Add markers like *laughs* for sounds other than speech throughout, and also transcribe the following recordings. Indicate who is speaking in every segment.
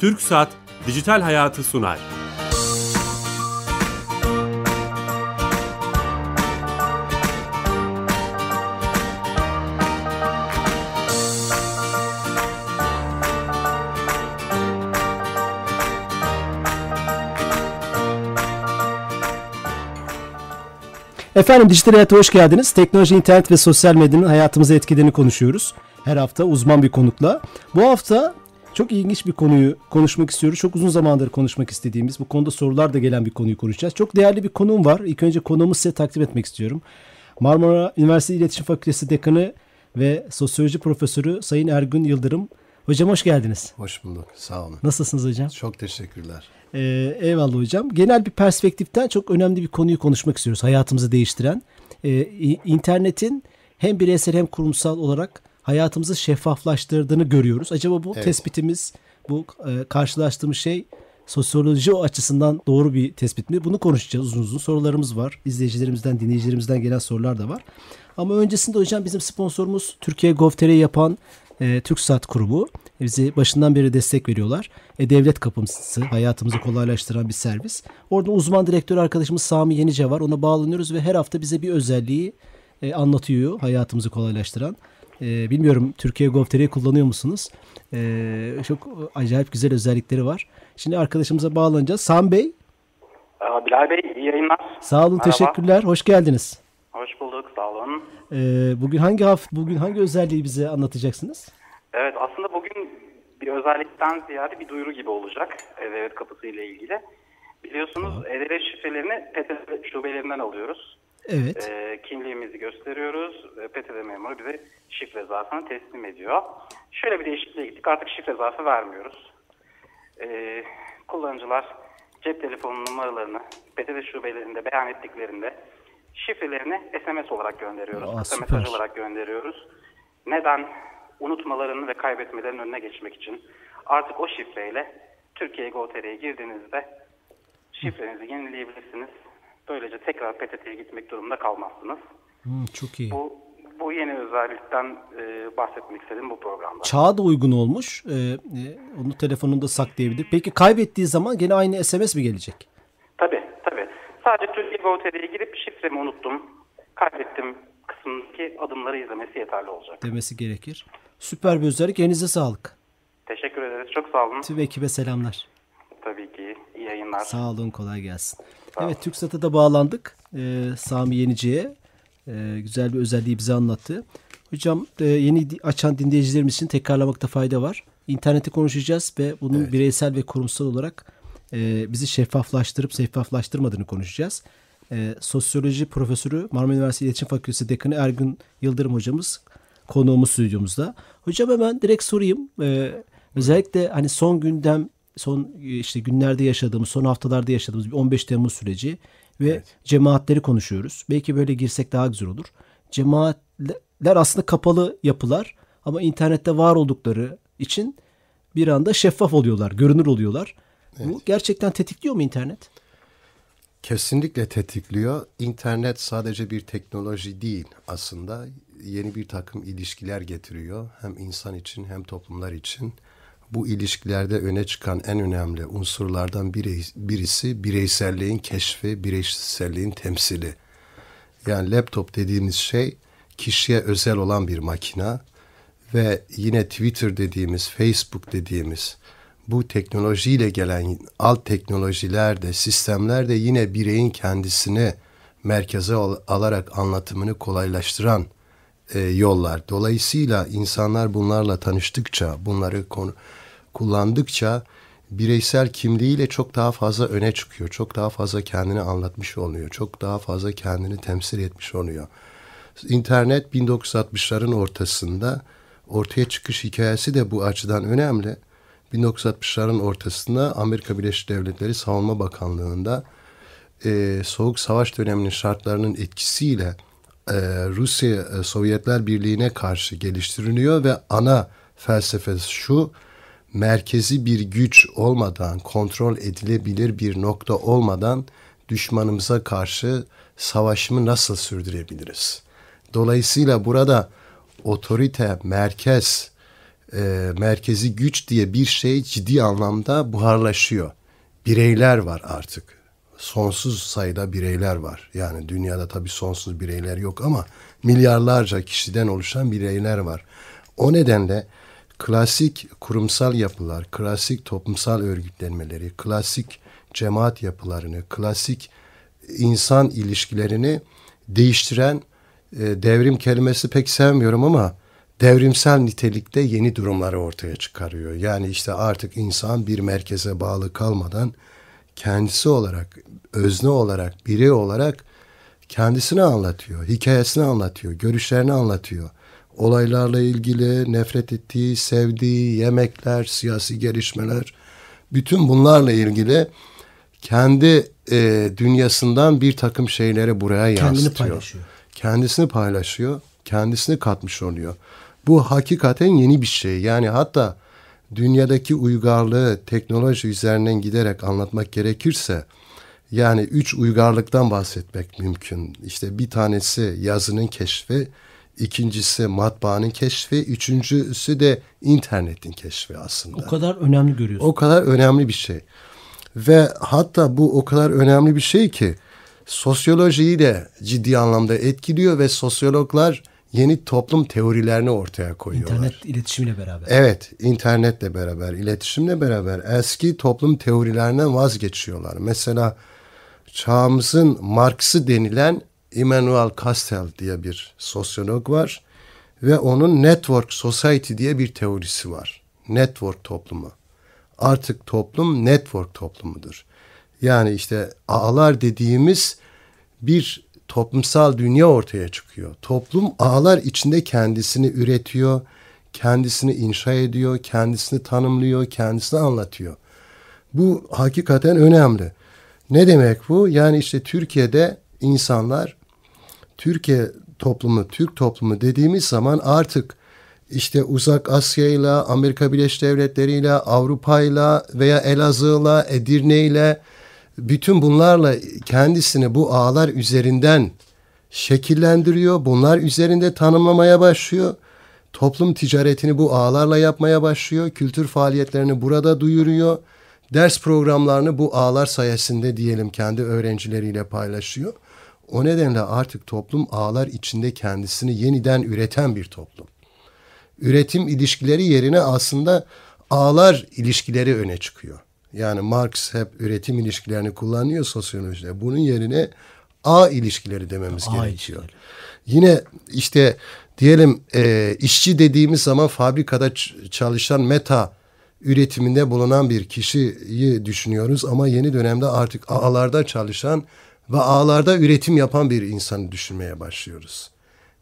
Speaker 1: Türk Saat Dijital Hayatı sunar.
Speaker 2: Efendim Dijital Hayat'a hoş geldiniz. Teknoloji, internet ve sosyal medyanın hayatımıza etkilerini konuşuyoruz. Her hafta uzman bir konukla. Bu hafta çok ilginç bir konuyu konuşmak istiyoruz. Çok uzun zamandır konuşmak istediğimiz, bu konuda sorular da gelen bir konuyu konuşacağız. Çok değerli bir konuğum var. İlk önce konuğumu size takdim etmek istiyorum. Marmara Üniversitesi İletişim Fakültesi Dekanı ve Sosyoloji Profesörü Sayın Ergün Yıldırım. Hocam hoş geldiniz.
Speaker 3: Hoş bulduk. Sağ olun.
Speaker 2: Nasılsınız hocam?
Speaker 3: Çok teşekkürler.
Speaker 2: Ee, eyvallah hocam. Genel bir perspektiften çok önemli bir konuyu konuşmak istiyoruz. Hayatımızı değiştiren. Ee, internetin hem bireysel hem kurumsal olarak hayatımızı şeffaflaştırdığını görüyoruz. Acaba bu evet. tespitimiz, bu e, karşılaştığımız şey sosyoloji açısından doğru bir tespit mi? Bunu konuşacağız uzun uzun. Sorularımız var. İzleyicilerimizden, dinleyicilerimizden gelen sorular da var. Ama öncesinde hocam bizim sponsorumuz Türkiye Gov.tr'yi yapan e, TürkSat Kurumu. Bizi başından beri destek veriyorlar. E, devlet kapımızı hayatımızı kolaylaştıran bir servis. Orada uzman direktör arkadaşımız Sami Yenice var. Ona bağlanıyoruz ve her hafta bize bir özelliği e, anlatıyor hayatımızı kolaylaştıran. E, bilmiyorum Türkiye Gov.tr'yi kullanıyor musunuz? E, çok acayip güzel özellikleri var. Şimdi arkadaşımıza bağlanacağız. Sam Bey.
Speaker 4: Bilal Bey iyi yayınlar.
Speaker 2: Sağ olun Merhaba. teşekkürler. Hoş geldiniz.
Speaker 4: Hoş bulduk sağ olun.
Speaker 2: E, bugün hangi hafta bugün hangi özelliği bize anlatacaksınız?
Speaker 4: Evet aslında bugün bir özellikten ziyade bir duyuru gibi olacak E-Devlet kapısı ile ilgili. Biliyorsunuz E-Devlet şifrelerini PTT şubelerinden alıyoruz.
Speaker 2: Evet.
Speaker 4: E, kimliğimizi gösteriyoruz. PTT memuru bize şifre zarfını teslim ediyor. Şöyle bir değişikliğe gittik. Artık şifre zarfı vermiyoruz. E, kullanıcılar cep telefonu numaralarını PTT şubelerinde beyan ettiklerinde şifrelerini SMS olarak gönderiyoruz. Aa, Kısa mesaj olarak gönderiyoruz. Neden? Unutmalarını ve kaybetmelerinin önüne geçmek için artık o şifreyle Türkiye Gov.tr'ye girdiğinizde şifrenizi yenileyebilirsiniz. Böylece tekrar PTT'ye gitmek durumunda kalmazsınız.
Speaker 2: Hmm, çok iyi.
Speaker 4: Bu, bu yeni özellikten e, bahsetmek istedim bu programda.
Speaker 2: Çağa da uygun olmuş. Ee, e, onu telefonunda saklayabilir. Peki kaybettiği zaman gene aynı SMS mi gelecek?
Speaker 4: Tabii tabii. Sadece Türkiye Gov.tr'ye girip şifremi unuttum, kaybettim kısmındaki adımları izlemesi yeterli olacak.
Speaker 2: Demesi gerekir. Süper bir özellik. Elinize sağlık.
Speaker 4: Teşekkür ederiz. Çok sağ olun.
Speaker 2: Tüm ekibe selamlar.
Speaker 4: Tabii ki. İyi yayınlar.
Speaker 2: Sağ olun. Kolay gelsin. Evet TürkSat'a da bağlandık. Ee, Sami Yenici'ye. Ee, güzel bir özelliği bize anlattı. Hocam e, yeni açan dinleyicilerimiz için tekrarlamakta fayda var. İnterneti konuşacağız ve bunun evet. bireysel ve kurumsal olarak e, bizi şeffaflaştırıp şeffaflaştırmadığını konuşacağız. E, sosyoloji profesörü Marmara Üniversitesi İletişim Fakültesi Dekanı Ergün Yıldırım hocamız konuğumuz stüdyomuzda. Hocam hemen direkt sorayım. E, özellikle hani son gündem son işte günlerde yaşadığımız, son haftalarda yaşadığımız bir 15 Temmuz süreci ve evet. cemaatleri konuşuyoruz. Belki böyle girsek daha güzel olur. Cemaatler aslında kapalı yapılar ama internette var oldukları için bir anda şeffaf oluyorlar, görünür oluyorlar. Evet. Bu gerçekten tetikliyor mu internet?
Speaker 3: Kesinlikle tetikliyor. İnternet sadece bir teknoloji değil aslında. Yeni bir takım ilişkiler getiriyor. Hem insan için hem toplumlar için. Bu ilişkilerde öne çıkan en önemli unsurlardan biri, birisi bireyselliğin keşfi, bireyselliğin temsili. Yani laptop dediğimiz şey kişiye özel olan bir makina ve yine Twitter dediğimiz, Facebook dediğimiz bu teknolojiyle gelen alt teknolojiler de sistemler de yine bireyin kendisini merkeze al alarak anlatımını kolaylaştıran e, yollar. Dolayısıyla insanlar bunlarla tanıştıkça, bunları konu kullandıkça bireysel kimliğiyle çok daha fazla öne çıkıyor. Çok daha fazla kendini anlatmış oluyor. Çok daha fazla kendini temsil etmiş oluyor. İnternet 1960'ların ortasında ortaya çıkış hikayesi de bu açıdan önemli. 1960'ların ortasında Amerika Birleşik Devletleri Savunma Bakanlığı'nda e, Soğuk Savaş döneminin şartlarının etkisiyle e, Rusya e, Sovyetler Birliği'ne karşı geliştiriliyor ve ana felsefe şu merkezi bir güç olmadan kontrol edilebilir bir nokta olmadan düşmanımıza karşı savaşımı nasıl sürdürebiliriz? Dolayısıyla burada otorite, merkez e, merkezi güç diye bir şey ciddi anlamda buharlaşıyor. Bireyler var artık. Sonsuz sayıda bireyler var. Yani dünyada tabii sonsuz bireyler yok ama milyarlarca kişiden oluşan bireyler var. O nedenle klasik kurumsal yapılar, klasik toplumsal örgütlenmeleri, klasik cemaat yapılarını, klasik insan ilişkilerini değiştiren e, devrim kelimesi pek sevmiyorum ama devrimsel nitelikte yeni durumları ortaya çıkarıyor. Yani işte artık insan bir merkeze bağlı kalmadan kendisi olarak, özne olarak, birey olarak kendisini anlatıyor, hikayesini anlatıyor, görüşlerini anlatıyor. Olaylarla ilgili nefret ettiği, sevdiği yemekler, siyasi gelişmeler, bütün bunlarla ilgili kendi e, dünyasından bir takım şeyleri buraya
Speaker 2: Kendini
Speaker 3: yansıtıyor.
Speaker 2: paylaşıyor.
Speaker 3: Kendisini paylaşıyor, kendisini katmış oluyor. Bu hakikaten yeni bir şey. Yani hatta dünyadaki uygarlığı teknoloji üzerinden giderek anlatmak gerekirse yani üç uygarlıktan bahsetmek mümkün. İşte bir tanesi yazının keşfi, ikincisi matbaanın keşfi, üçüncüsü de internetin keşfi aslında.
Speaker 2: O kadar önemli görüyorsun.
Speaker 3: O kadar önemli bir şey. Ve hatta bu o kadar önemli bir şey ki sosyolojiyi de ciddi anlamda etkiliyor ve sosyologlar yeni toplum teorilerini ortaya koyuyorlar.
Speaker 2: İnternet iletişimiyle beraber.
Speaker 3: Evet, internetle beraber, iletişimle beraber eski toplum teorilerinden vazgeçiyorlar. Mesela çağımızın Marx'ı denilen Immanuel Castel diye bir sosyolog var ve onun Network Society diye bir teorisi var. Network toplumu. Artık toplum network toplumudur. Yani işte ağlar dediğimiz bir toplumsal dünya ortaya çıkıyor. Toplum ağlar içinde kendisini üretiyor, kendisini inşa ediyor, kendisini tanımlıyor, kendisini anlatıyor. Bu hakikaten önemli. Ne demek bu? Yani işte Türkiye'de insanlar, Türkiye toplumu, Türk toplumu dediğimiz zaman artık işte Uzak Asya'yla, Amerika Birleşik Devletleri'yle, Avrupa'yla veya Elazığ'la, Edirne'yle bütün bunlarla kendisini bu ağlar üzerinden şekillendiriyor. Bunlar üzerinde tanımlamaya başlıyor. Toplum ticaretini bu ağlarla yapmaya başlıyor. Kültür faaliyetlerini burada duyuruyor. Ders programlarını bu ağlar sayesinde diyelim kendi öğrencileriyle paylaşıyor. O nedenle artık toplum ağlar içinde kendisini yeniden üreten bir toplum. Üretim ilişkileri yerine aslında ağlar ilişkileri öne çıkıyor. Yani Marx hep üretim ilişkilerini kullanıyor sosyolojide. Bunun yerine ağ ilişkileri dememiz
Speaker 2: Ağ
Speaker 3: gerekiyor.
Speaker 2: ilişkileri.
Speaker 3: Yine işte diyelim e, işçi dediğimiz zaman fabrikada çalışan meta üretiminde bulunan bir kişiyi düşünüyoruz ama yeni dönemde artık ağlarda çalışan ve ağlarda üretim yapan bir insanı düşünmeye başlıyoruz.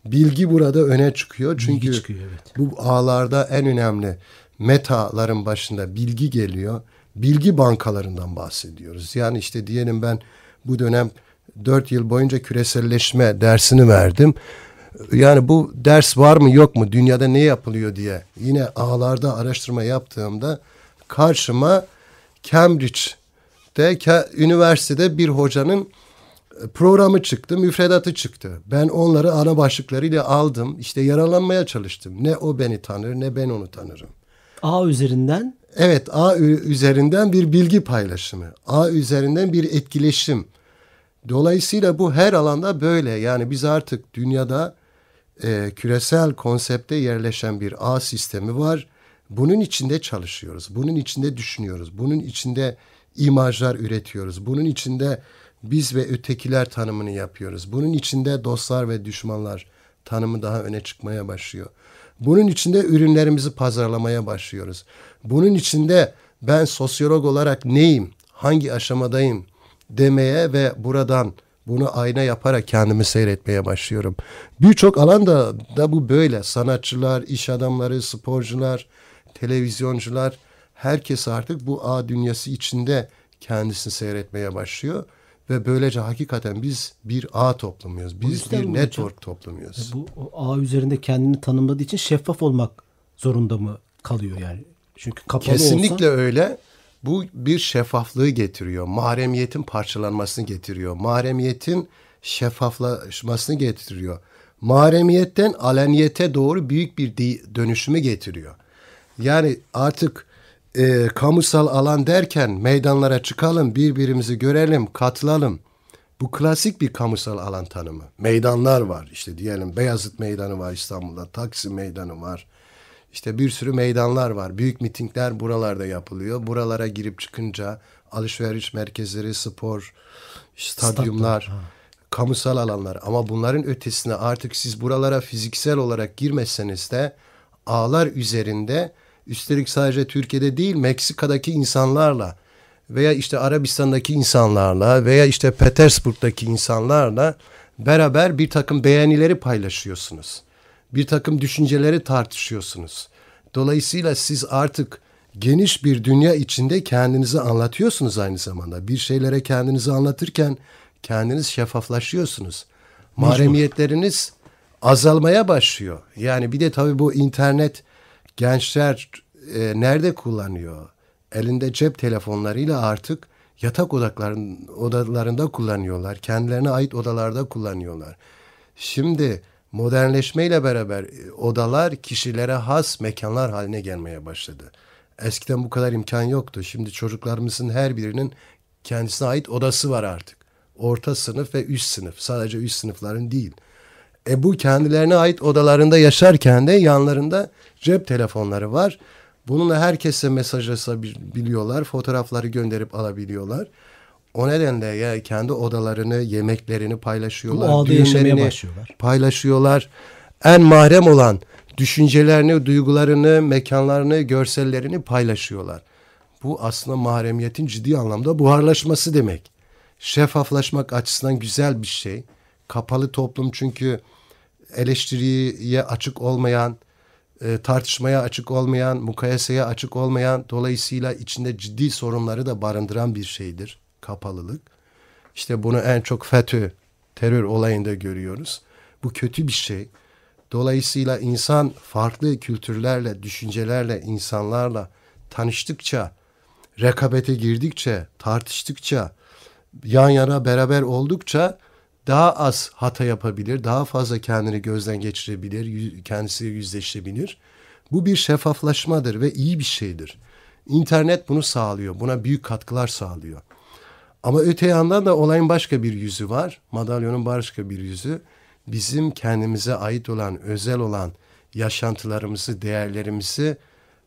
Speaker 3: Bilgi burada öne çıkıyor çünkü
Speaker 2: Bilgi çıkıyor, evet.
Speaker 3: bu ağlarda en önemli metaların başında bilgi geliyor. Bilgi bankalarından bahsediyoruz. Yani işte diyelim ben bu dönem dört yıl boyunca küreselleşme dersini verdim. Yani bu ders var mı yok mu dünyada ne yapılıyor diye yine ağlarda araştırma yaptığımda karşıma Cambridge'de üniversitede bir hocanın programı çıktı, müfredatı çıktı. Ben onları ana başlıklarıyla aldım. İşte yaralanmaya çalıştım. Ne o beni tanır ne ben onu tanırım.
Speaker 2: Ağ üzerinden
Speaker 3: Evet ü- üzerinden bir bilgi paylaşımı. Ağ üzerinden bir etkileşim. Dolayısıyla bu her alanda böyle. Yani biz artık dünyada e, küresel konsepte yerleşen bir ağ sistemi var. Bunun içinde çalışıyoruz. Bunun içinde düşünüyoruz. Bunun içinde imajlar üretiyoruz. Bunun içinde biz ve ötekiler tanımını yapıyoruz. Bunun içinde dostlar ve düşmanlar tanımı daha öne çıkmaya başlıyor. Bunun içinde ürünlerimizi pazarlamaya başlıyoruz. Bunun içinde ben sosyolog olarak neyim, hangi aşamadayım demeye ve buradan bunu ayna yaparak kendimi seyretmeye başlıyorum. Birçok alanda da bu böyle. Sanatçılar, iş adamları, sporcular, televizyoncular herkes artık bu ağ dünyası içinde kendisini seyretmeye başlıyor. Ve böylece hakikaten biz bir ağ toplumuyuz. Biz bir network toplumuyuz.
Speaker 2: bu o ağ üzerinde kendini tanımladığı için şeffaf olmak zorunda mı kalıyor yani? Çünkü kapalı
Speaker 3: Kesinlikle
Speaker 2: olsa
Speaker 3: öyle. Bu bir şeffaflığı getiriyor. Mahremiyetin parçalanmasını getiriyor. Mahremiyetin şeffaflaşmasını getiriyor. Mahremiyetten aleniyete doğru büyük bir dönüşümü getiriyor. Yani artık e, kamusal alan derken meydanlara çıkalım, birbirimizi görelim, katılalım. Bu klasik bir kamusal alan tanımı. Meydanlar var. İşte diyelim Beyazıt Meydanı var İstanbul'da, Taksim Meydanı var. İşte bir sürü meydanlar var. Büyük mitingler buralarda yapılıyor. Buralara girip çıkınca alışveriş merkezleri, spor, stadyumlar, kamusal alanlar. Ama bunların ötesine artık siz buralara fiziksel olarak girmeseniz de ağlar üzerinde üstelik sadece Türkiye'de değil Meksika'daki insanlarla veya işte Arabistan'daki insanlarla veya işte Petersburg'daki insanlarla beraber bir takım beğenileri paylaşıyorsunuz. Bir takım düşünceleri tartışıyorsunuz. Dolayısıyla siz artık geniş bir dünya içinde kendinizi anlatıyorsunuz aynı zamanda. Bir şeylere kendinizi anlatırken kendiniz şeffaflaşıyorsunuz. Mahremiyetleriniz azalmaya başlıyor. Yani bir de tabii bu internet gençler e, nerede kullanıyor? Elinde cep telefonlarıyla artık yatak odakların, odalarında kullanıyorlar. Kendilerine ait odalarda kullanıyorlar. Şimdi modernleşmeyle beraber e, odalar kişilere has mekanlar haline gelmeye başladı. Eskiden bu kadar imkan yoktu. Şimdi çocuklarımızın her birinin kendisine ait odası var artık. Orta sınıf ve üst sınıf. Sadece üst sınıfların değil. E bu kendilerine ait odalarında yaşarken de yanlarında cep telefonları var. Bununla herkese mesajlaşabiliyorlar. Fotoğrafları gönderip alabiliyorlar. O nedenle ya kendi odalarını, yemeklerini paylaşıyorlar.
Speaker 2: Bu başlıyorlar.
Speaker 3: Paylaşıyorlar. En mahrem olan düşüncelerini, duygularını, mekanlarını, görsellerini paylaşıyorlar. Bu aslında mahremiyetin ciddi anlamda buharlaşması demek. Şeffaflaşmak açısından güzel bir şey. Kapalı toplum çünkü eleştiriye açık olmayan, e, tartışmaya açık olmayan, mukayeseye açık olmayan, dolayısıyla içinde ciddi sorunları da barındıran bir şeydir kapalılık. İşte bunu en çok FETÖ terör olayında görüyoruz. Bu kötü bir şey. Dolayısıyla insan farklı kültürlerle, düşüncelerle, insanlarla tanıştıkça, rekabete girdikçe, tartıştıkça, yan yana beraber oldukça daha az hata yapabilir, daha fazla kendini gözden geçirebilir, kendisiyle yüzleşebilir. Bu bir şeffaflaşmadır ve iyi bir şeydir. İnternet bunu sağlıyor, buna büyük katkılar sağlıyor. Ama öte yandan da olayın başka bir yüzü var. Madalyonun başka bir yüzü. Bizim kendimize ait olan, özel olan yaşantılarımızı, değerlerimizi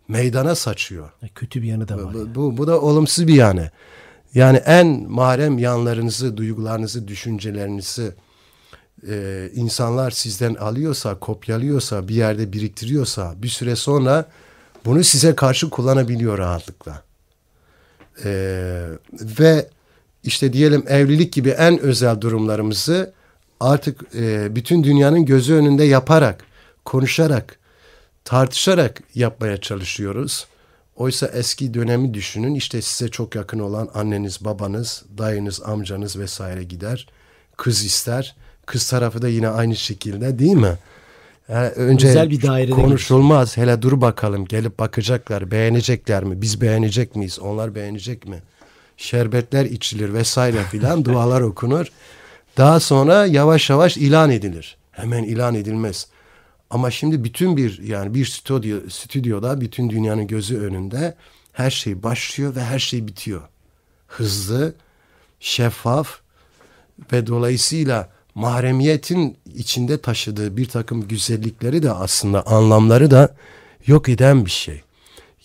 Speaker 3: meydana saçıyor.
Speaker 2: E, kötü bir yanı da var.
Speaker 3: Bu, yani. bu, bu da olumsuz bir yanı. Yani en mahrem yanlarınızı, duygularınızı, düşüncelerinizi e, insanlar sizden alıyorsa, kopyalıyorsa, bir yerde biriktiriyorsa bir süre sonra bunu size karşı kullanabiliyor rahatlıkla. E, ve işte diyelim evlilik gibi en özel durumlarımızı artık e, bütün dünyanın gözü önünde yaparak, konuşarak, tartışarak yapmaya çalışıyoruz. Oysa eski dönemi düşünün işte size çok yakın olan anneniz, babanız, dayınız, amcanız vesaire gider. Kız ister. Kız tarafı da yine aynı şekilde değil mi? Yani önce Özel bir dairede konuşulmaz. Gelir. Hele dur bakalım gelip bakacaklar. Beğenecekler mi? Biz beğenecek miyiz? Onlar beğenecek mi? Şerbetler içilir vesaire filan *laughs* dualar okunur. Daha sonra yavaş yavaş ilan edilir. Hemen ilan edilmez. Ama şimdi bütün bir yani bir stüdyo, stüdyoda bütün dünyanın gözü önünde her şey başlıyor ve her şey bitiyor. Hızlı, şeffaf ve dolayısıyla mahremiyetin içinde taşıdığı bir takım güzellikleri de aslında anlamları da yok eden bir şey.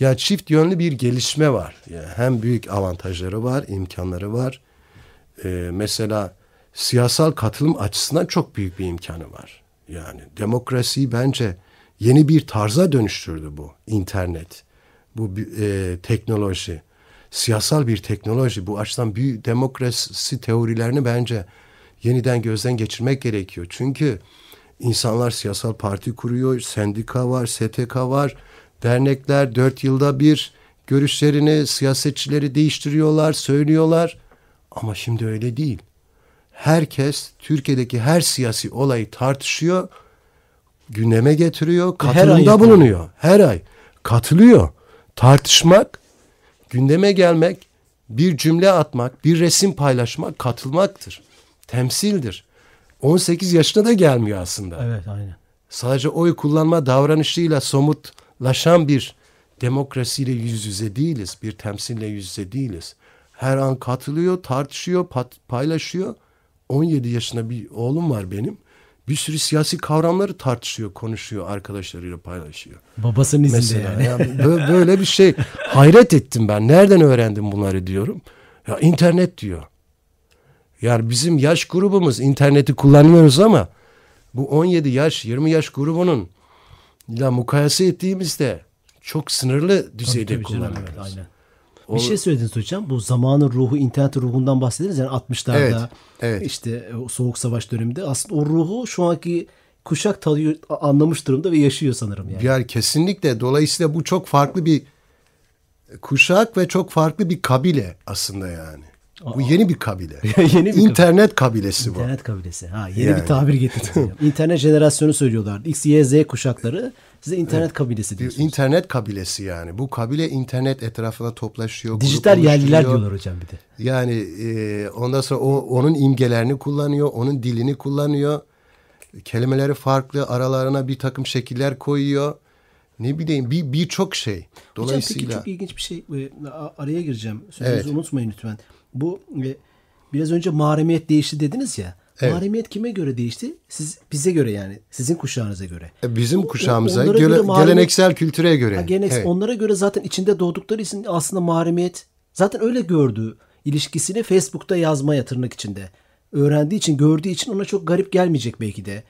Speaker 3: Ya çift yönlü bir gelişme var. Yani hem büyük avantajları var, imkanları var. Ee, mesela siyasal katılım açısından çok büyük bir imkanı var. Yani demokrasiyi bence yeni bir tarza dönüştürdü bu internet. Bu e, teknoloji. Siyasal bir teknoloji. Bu açıdan büyük demokrasi teorilerini bence yeniden gözden geçirmek gerekiyor. Çünkü insanlar siyasal parti kuruyor, sendika var, STK var, dernekler dört yılda bir görüşlerini, siyasetçileri değiştiriyorlar, söylüyorlar. Ama şimdi öyle değil herkes Türkiye'deki her siyasi olayı tartışıyor, gündeme getiriyor, katılımda her bulunuyor. Her ay katılıyor. Tartışmak, gündeme gelmek, bir cümle atmak, bir resim paylaşmak katılmaktır. Temsildir. 18 yaşına da gelmiyor aslında.
Speaker 2: Evet, aynen.
Speaker 3: Sadece oy kullanma davranışıyla somutlaşan bir demokrasiyle yüz yüze değiliz. Bir temsille yüz yüze değiliz. Her an katılıyor, tartışıyor, paylaşıyor. 17 yaşında bir oğlum var benim. Bir sürü siyasi kavramları tartışıyor, konuşuyor, arkadaşlarıyla paylaşıyor.
Speaker 2: Babasının izinde
Speaker 3: Mesela
Speaker 2: yani.
Speaker 3: yani bö- böyle bir şey. Hayret ettim ben. Nereden öğrendim bunları diyorum. Ya internet diyor. Yani bizim yaş grubumuz interneti kullanıyoruz ama bu 17 yaş, 20 yaş grubunun ile mukayese ettiğimizde çok sınırlı düzeyde
Speaker 2: Tabii canım,
Speaker 3: kullanıyoruz.
Speaker 2: evet, aynen.
Speaker 3: O-
Speaker 2: Bir şey söylediniz hocam. Bu zamanın ruhu, internet ruhundan bahsediniz. Yani 60'larda
Speaker 3: Evet, evet.
Speaker 2: işte o soğuk savaş döneminde aslında o ruhu şu anki kuşak tadıyor, anlamış durumda ve yaşıyor sanırım yani.
Speaker 3: Yani kesinlikle dolayısıyla bu çok farklı bir kuşak ve çok farklı bir kabile aslında yani. Bu yeni bir kabile. *laughs*
Speaker 2: Yeni bir
Speaker 3: İnternet kabilesi bu.
Speaker 2: İnternet kabilesi. Ha, yeni
Speaker 3: Yani.
Speaker 2: bir tabir getirdiniz. hocam. *laughs* İnternet jenerasyonu söylüyorlar. X, Y, Z kuşakları size internet kabilesi
Speaker 3: Bir
Speaker 2: diyorsunuz.
Speaker 3: internet kabilesi yani. Bu kabile internet etrafına toplaşıyor.
Speaker 2: Dijital yerliler diyorlar hocam bir de.
Speaker 3: Yani e, ondan sonra o onun imgelerini kullanıyor, onun dilini kullanıyor. Kelimeleri farklı, aralarına bir takım şekiller koyuyor. Ne bileyim bir birçok şey.
Speaker 2: Hocam peki
Speaker 3: Dolayısıyla
Speaker 2: çok ilginç bir şey. e, Araya gireceğim. Sözünüzü
Speaker 3: Evet.
Speaker 2: unutmayın lütfen. Bu e, biraz önce mahremiyet değişti dediniz ya.
Speaker 3: Evet.
Speaker 2: Mahremiyet kime göre değişti? Siz bize göre yani. Sizin kuşağınıza göre.
Speaker 3: e, bizim kuşağımıza, göre-
Speaker 2: göre mahremiyet-
Speaker 3: geleneksel kültüre göre.
Speaker 2: Ha, gene
Speaker 3: Evet.
Speaker 2: onlara göre zaten içinde doğdukları için aslında mahremiyet zaten öyle gördü. ilişkisini Facebook'ta yazmaya tırnak içinde. Öğrendiği için, gördüğü için ona çok garip gelmeyecek belki de.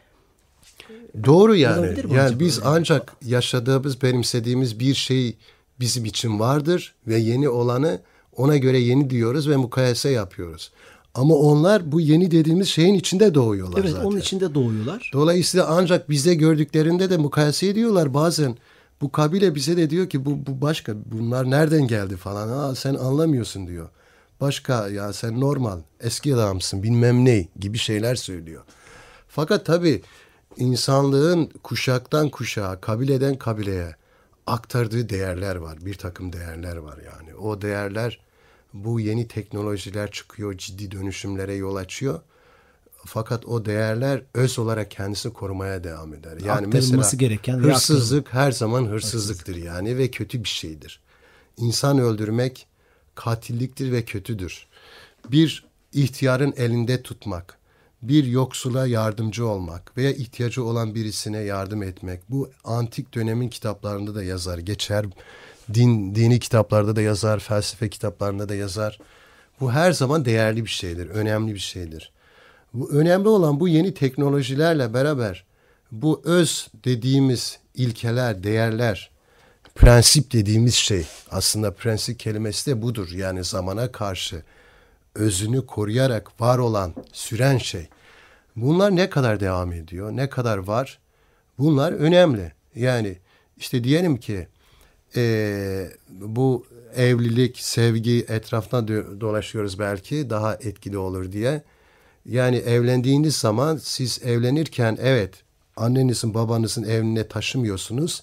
Speaker 3: Doğru yani. Yani biz
Speaker 2: öyle?
Speaker 3: ancak yaşadığımız, benimsediğimiz bir şey bizim için vardır ve yeni olanı ona göre yeni diyoruz ve mukayese yapıyoruz. Ama onlar bu yeni dediğimiz şeyin içinde doğuyorlar
Speaker 2: Evet,
Speaker 3: zaten.
Speaker 2: onun içinde doğuyorlar.
Speaker 3: Dolayısıyla ancak bize gördüklerinde de mukayese ediyorlar bazen. Bu kabile bize de diyor ki bu, bu başka bunlar nereden geldi falan. Aa, sen anlamıyorsun diyor. Başka ya sen normal eski adamsın bilmem ne gibi şeyler söylüyor. Fakat tabii insanlığın kuşaktan kuşağa, kabileden kabileye aktardığı değerler var. Bir takım değerler var yani. O değerler bu yeni teknolojiler çıkıyor, ciddi dönüşümlere yol açıyor. Fakat o değerler öz olarak kendisini korumaya devam eder. Yani mesela
Speaker 2: gereken
Speaker 3: hırsızlık her zaman hırsızlıktır yani ve kötü bir şeydir. İnsan öldürmek katilliktir ve kötüdür. Bir ihtiyarın elinde tutmak, bir yoksula yardımcı olmak veya ihtiyacı olan birisine yardım etmek. Bu antik dönemin kitaplarında da yazar, geçer. Din, dini kitaplarda da yazar, felsefe kitaplarında da yazar. Bu her zaman değerli bir şeydir, önemli bir şeydir. Bu önemli olan bu yeni teknolojilerle beraber bu öz dediğimiz ilkeler, değerler, prensip dediğimiz şey aslında prensip kelimesi de budur. Yani zamana karşı özünü koruyarak var olan, süren şey. Bunlar ne kadar devam ediyor, ne kadar var? Bunlar önemli. Yani işte diyelim ki eee, bu evlilik, sevgi etrafına dolaşıyoruz belki daha etkili olur diye. Yani evlendiğiniz zaman siz evlenirken evet annenizin babanızın evine taşımıyorsunuz.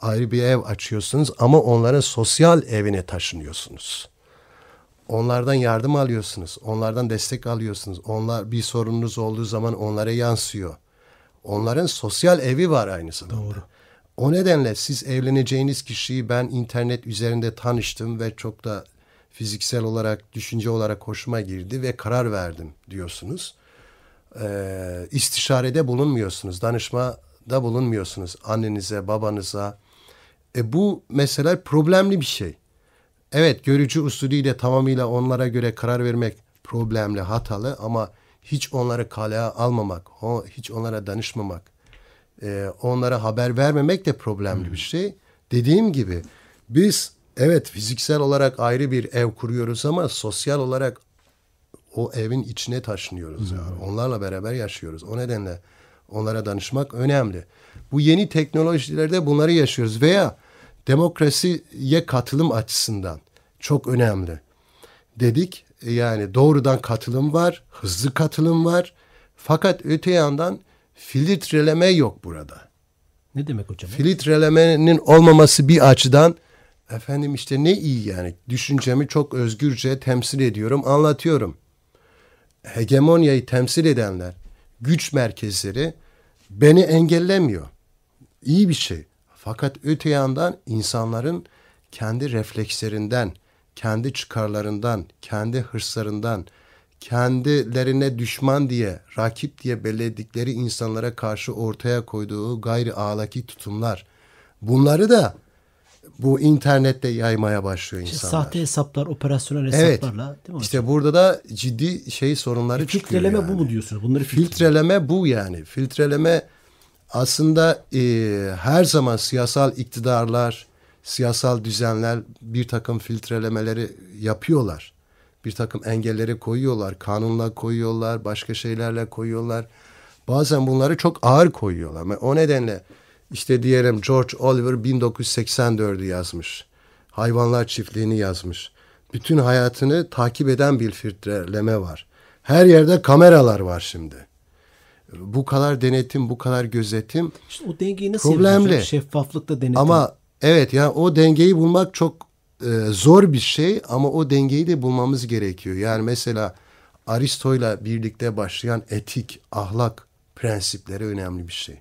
Speaker 3: Ayrı bir ev açıyorsunuz ama onların sosyal evine taşınıyorsunuz. Onlardan yardım alıyorsunuz. Onlardan destek alıyorsunuz. Onlar bir sorununuz olduğu zaman onlara yansıyor. Onların sosyal evi var aynı zamanda. Doğru. O nedenle siz evleneceğiniz kişiyi ben internet üzerinde tanıştım ve çok da fiziksel olarak, düşünce olarak hoşuma girdi ve karar verdim diyorsunuz. Ee, istişarede bulunmuyorsunuz, danışmada bulunmuyorsunuz annenize, babanıza. E bu mesela problemli bir şey. Evet görücü usulüyle tamamıyla onlara göre karar vermek problemli, hatalı ama hiç onları kaleye almamak, hiç onlara danışmamak, e, onlara haber vermemek de problemli bir şey. Dediğim gibi biz evet fiziksel olarak ayrı bir ev kuruyoruz ama sosyal olarak o evin içine taşınıyoruz. Yani. Onlarla beraber yaşıyoruz. O nedenle onlara danışmak önemli. Bu yeni teknolojilerde bunları yaşıyoruz veya demokrasiye katılım açısından çok önemli. Dedik yani doğrudan katılım var, hızlı katılım var. Fakat öte yandan filtreleme yok burada.
Speaker 2: Ne demek hocam?
Speaker 3: Filtrelemenin olmaması bir açıdan efendim işte ne iyi yani düşüncemi çok özgürce temsil ediyorum, anlatıyorum. Hegemonyayı temsil edenler, güç merkezleri beni engellemiyor. İyi bir şey. Fakat öte yandan insanların kendi reflekslerinden, kendi çıkarlarından, kendi hırslarından, kendilerine düşman diye, rakip diye belirledikleri insanlara karşı ortaya koyduğu gayri ahlaki tutumlar. Bunları da bu internette yaymaya başlıyor
Speaker 2: İşte
Speaker 3: insanlar.
Speaker 2: sahte hesaplar, operasyonel
Speaker 3: Evet.
Speaker 2: hesaplarla değil mi?
Speaker 3: İşte burada da ciddi şey sorunları çıkıyor.
Speaker 2: filtreleme
Speaker 3: yani.
Speaker 2: bu mu diyorsunuz? Bunları filtre.
Speaker 3: Filtreleme bu yani. Filtreleme aslında e, her zaman siyasal iktidarlar, siyasal düzenler bir takım filtrelemeleri yapıyorlar. Bir takım engelleri koyuyorlar, kanunla koyuyorlar, başka şeylerle koyuyorlar. Bazen bunları çok ağır koyuyorlar. O nedenle işte diyelim George Oliver 1984'ü yazmış. Hayvanlar çiftliğini yazmış. Bütün hayatını takip eden bir filtreleme var. Her yerde kameralar var şimdi. Bu kadar denetim, bu kadar gözetim
Speaker 2: İşte o dengeyi nasıl
Speaker 3: Problemli.
Speaker 2: Şeffaflıkta denetim.
Speaker 3: ama evet yani o dengeyi bulmak çok e, zor bir şey ama o dengeyi de bulmamız gerekiyor. Yani mesela Aristo'yla birlikte başlayan etik, ahlak prensipleri önemli bir şey.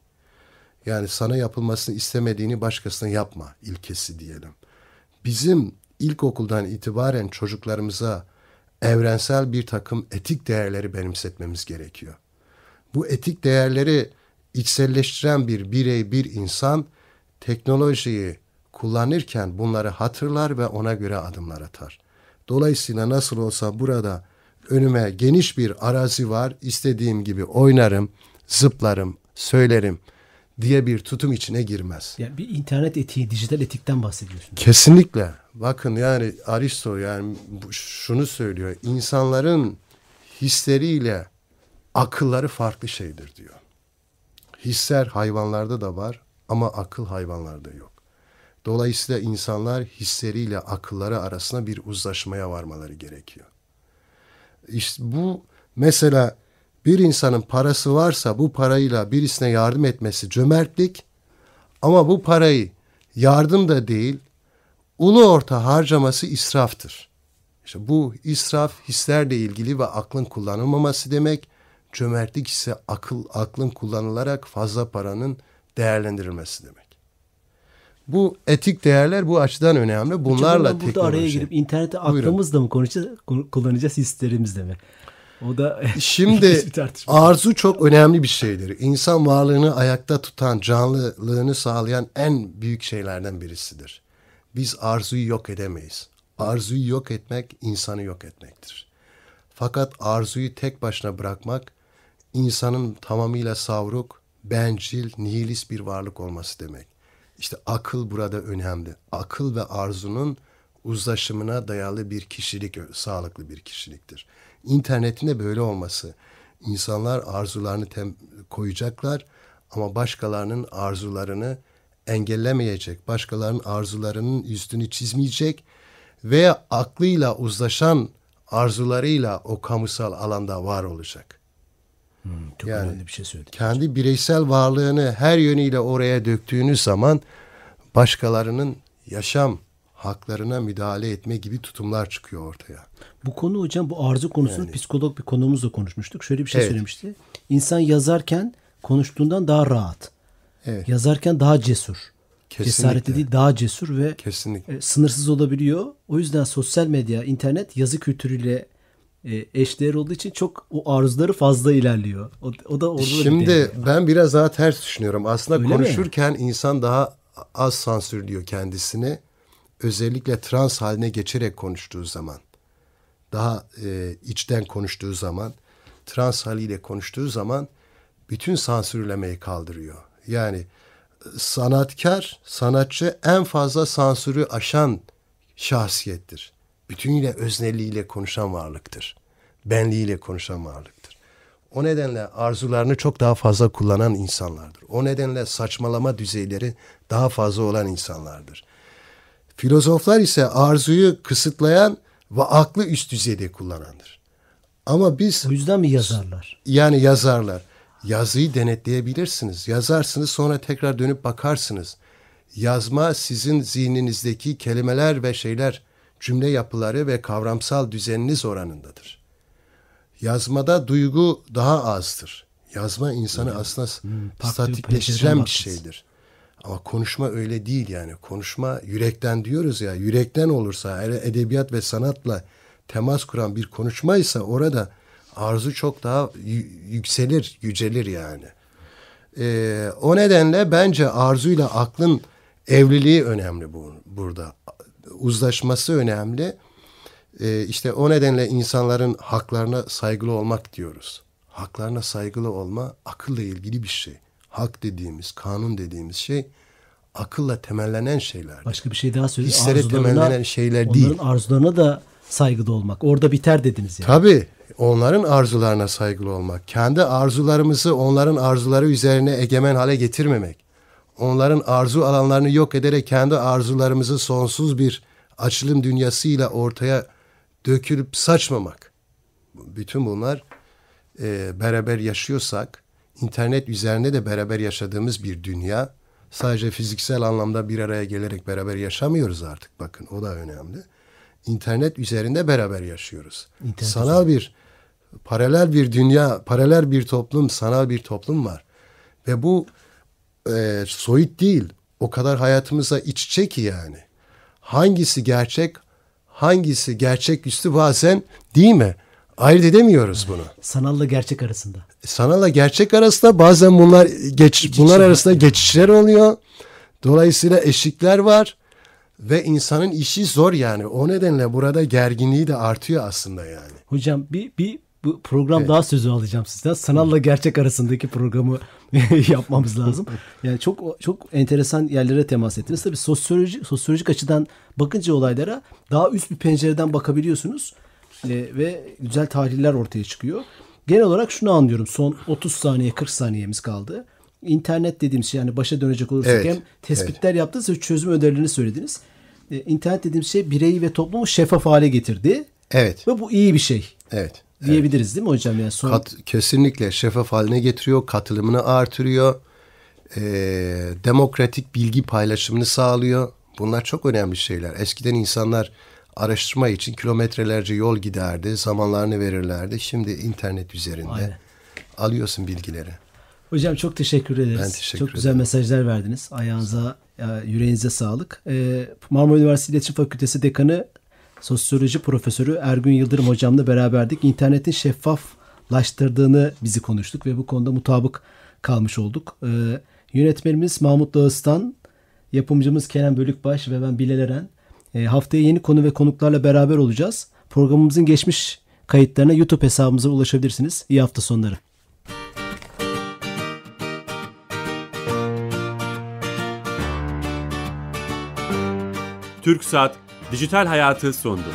Speaker 3: Yani sana yapılmasını istemediğini başkasına yapma ilkesi diyelim. Bizim ilkokuldan itibaren çocuklarımıza evrensel bir takım etik değerleri benimsetmemiz gerekiyor. Bu etik değerleri içselleştiren bir birey, bir insan teknolojiyi kullanırken bunları hatırlar ve ona göre adımlar atar. Dolayısıyla nasıl olsa burada önüme geniş bir arazi var. İstediğim gibi oynarım, zıplarım, söylerim diye bir tutum içine girmez.
Speaker 2: yani bir internet etiği, dijital etikten bahsediyorsunuz.
Speaker 3: Kesinlikle. Bakın yani Aristo yani şunu söylüyor. İnsanların hisleriyle akılları farklı şeydir diyor. Hisler hayvanlarda da var ama akıl hayvanlarda yok. Dolayısıyla insanlar hisleriyle akılları arasında bir uzlaşmaya varmaları gerekiyor. İşte bu mesela bir insanın parası varsa bu parayla birisine yardım etmesi cömertlik ama bu parayı yardım da değil ulu orta harcaması israftır. İşte bu israf hislerle ilgili ve aklın kullanılmaması demek. Cömertlik ise akıl aklın kullanılarak fazla paranın değerlendirilmesi demek. Bu etik değerler bu açıdan önemli. Bunlarla
Speaker 2: Hocam, burada
Speaker 3: teknoloji.
Speaker 2: araya girip internete
Speaker 3: Buyurun.
Speaker 2: aklımızla mı konuşacağız, ku- kullanacağız hislerimizle mi? O da *laughs*
Speaker 3: Şimdi arzu çok önemli bir şeydir. İnsan varlığını ayakta tutan, canlılığını sağlayan en büyük şeylerden birisidir. Biz arzuyu yok edemeyiz. Arzuyu yok etmek insanı yok etmektir. Fakat arzuyu tek başına bırakmak insanın tamamıyla savruk, bencil, nihilist bir varlık olması demek. İşte akıl burada önemli. Akıl ve arzunun uzlaşımına dayalı bir kişilik, sağlıklı bir kişiliktir. İnternetin de böyle olması. İnsanlar arzularını tem- koyacaklar ama başkalarının arzularını engellemeyecek, başkalarının arzularının üstünü çizmeyecek veya aklıyla uzlaşan arzularıyla o kamusal alanda var olacak.
Speaker 2: Çok
Speaker 3: yani-
Speaker 2: önemli bir şey söyledik.
Speaker 3: Kendi bireysel varlığını her yönüyle oraya döktüğünüz zaman başkalarının yaşam haklarına müdahale etme gibi tutumlar çıkıyor ortaya.
Speaker 2: Bu konu hocam bu arzu konusunu psikolog bir konuğumuzla konuşmuştuk. Şöyle bir şey
Speaker 3: Evet.
Speaker 2: söylemişti. İnsan yazarken konuştuğundan daha rahat.
Speaker 3: Evet.
Speaker 2: Yazarken daha cesur.
Speaker 3: Kesinlikle.
Speaker 2: Cesaretli değil daha cesur ve
Speaker 3: Kesinlikle.
Speaker 2: e, sınırsız olabiliyor. O yüzden sosyal medya, internet yazı kültürüyle e, eşdeğer olduğu için çok o arzuları fazla ilerliyor. O, o da orada da bir
Speaker 3: Şimdi
Speaker 2: var.
Speaker 3: ben biraz daha ters düşünüyorum. Aslında
Speaker 2: Öyle mi?
Speaker 3: konuşurken insan daha az sansürlüyor kendisini. Özellikle trans haline geçerek konuştuğu zaman. Daha e, içten konuştuğu zaman. Trans haliyle konuştuğu zaman bütün sansürlemeyi kaldırıyor. Yani e, sanatkar, sanatçı en fazla sansürü aşan şahsiyettir. Bütünüyle öznelliğiyle konuşan varlıktır. Benliğiyle konuşan varlıktır. O nedenle arzularını çok daha fazla kullanan insanlardır. O nedenle saçmalama düzeyleri daha fazla olan insanlardır. Filozoflar ise arzuyu kısıtlayan ve aklı üst düzeyde kullanandır. Ama biz
Speaker 2: O yüzden mi yazarlar?
Speaker 3: yani yazarlar. Yazıyı denetleyebilirsiniz. Yazarsınız sonra tekrar dönüp bakarsınız. Yazma sizin zihninizdeki kelimeler ve şeyler, cümle yapıları ve kavramsal düzeniniz oranındadır. Yazmada duygu daha azdır. Yazma insanı aslında
Speaker 2: farklı bir
Speaker 3: statikleştiren bir şeydir. Ama konuşma öyle değil yani. Konuşma yürekten diyoruz ya. Yürekten olursa edebiyat ve sanatla temas kuran bir konuşmaysa orada arzu çok daha yükselir, yücelir yani. Ee, o nedenle bence arzuyla aklın evliliği önemli bu, burada. Uzlaşması önemli. Ee, işte o nedenle insanların haklarına saygılı olmak diyoruz. Haklarına saygılı olma akılla ilgili bir şey. Hak dediğimiz, kanun dediğimiz şey akılla temellenen şeyler.
Speaker 2: Başka bir şey daha söyleyeyim.
Speaker 3: Hislere temellenen şeyler
Speaker 2: onların
Speaker 3: değil.
Speaker 2: Onların arzularına da saygılı olmak. Orada biter dediniz yani.
Speaker 3: Tabii. Onların arzularına saygılı olmak. Kendi arzularımızı onların arzuları üzerine egemen hale getirmemek. Onların arzu alanlarını yok ederek kendi arzularımızı sonsuz bir açılım dünyasıyla ortaya dökülüp saçmamak. Bütün bunlar e, beraber yaşıyorsak, internet üzerine de beraber yaşadığımız bir dünya. Sadece fiziksel anlamda bir araya gelerek beraber yaşamıyoruz artık. Bakın o da önemli. İnternet üzerinde beraber yaşıyoruz. İnternet sanal bir, paralel bir dünya, paralel bir toplum, sanal bir toplum var. Ve bu e, soyut değil. O kadar hayatımıza iç içe ki yani. Hangisi gerçek, hangisi gerçeküstü bazen değil mi? Ayırt edemiyoruz bunu.
Speaker 2: Sanalla gerçek arasında.
Speaker 3: Sanalla gerçek arasında bazen bunlar geç İç bunlar arasında geçişler oluyor. Dolayısıyla eşikler var ve insanın işi zor yani. O nedenle burada gerginliği de artıyor aslında yani.
Speaker 2: Hocam bir bir bu program evet. daha sözü alacağım sizden. Sanalla gerçek arasındaki programı *laughs* yapmamız lazım. *laughs* Yani çok çok enteresan yerlere temas ettiniz. Tabii sosyolojik sosyolojik açıdan bakınca olaylara daha üst bir pencereden bakabiliyorsunuz. Ee, ve güzel tahliller ortaya çıkıyor. Genel olarak şunu anlıyorum. Son 30 saniye 40 saniyemiz kaldı. İnternet dediğimiz şey yani başa dönecek olursak evet, hem tespitler evet. yaptınız ve çözüm önerilerini söylediniz. Ee, internet dediğimiz şey bireyi ve toplumu şeffaf hale getirdi.
Speaker 3: Evet.
Speaker 2: Ve bu iyi bir şey.
Speaker 3: Evet.
Speaker 2: Diyebiliriz evet. değil mi hocam? Yani son...
Speaker 3: Kat, kesinlikle şeffaf haline getiriyor, katılımını artırıyor, e, demokratik bilgi paylaşımını sağlıyor. Bunlar çok önemli şeyler. Eskiden insanlar araştırma için kilometrelerce yol giderdi, zamanlarını verirlerdi. Şimdi internet üzerinde Aynen. alıyorsun bilgileri.
Speaker 2: Hocam çok teşekkür ederiz. Ben teşekkür çok ederim. güzel mesajlar verdiniz. Ayağınıza, yüreğinize sağlık. Ee, Marmara Üniversitesi İletişim Fakültesi Dekanı Sosyoloji Profesörü Ergün Yıldırım hocamla beraberdik. İnternetin şeffaflaştırdığını bizi konuştuk ve bu konuda mutabık kalmış olduk. Ee, yönetmenimiz Mahmut Dağıstan, yapımcımız Kenan Bölükbaş ve ben Bilal Eren. E, haftaya yeni konu ve konuklarla beraber olacağız. Programımızın geçmiş kayıtlarına YouTube hesabımıza ulaşabilirsiniz. İyi hafta sonları.
Speaker 1: Türk Saat Dijital Hayatı sondu.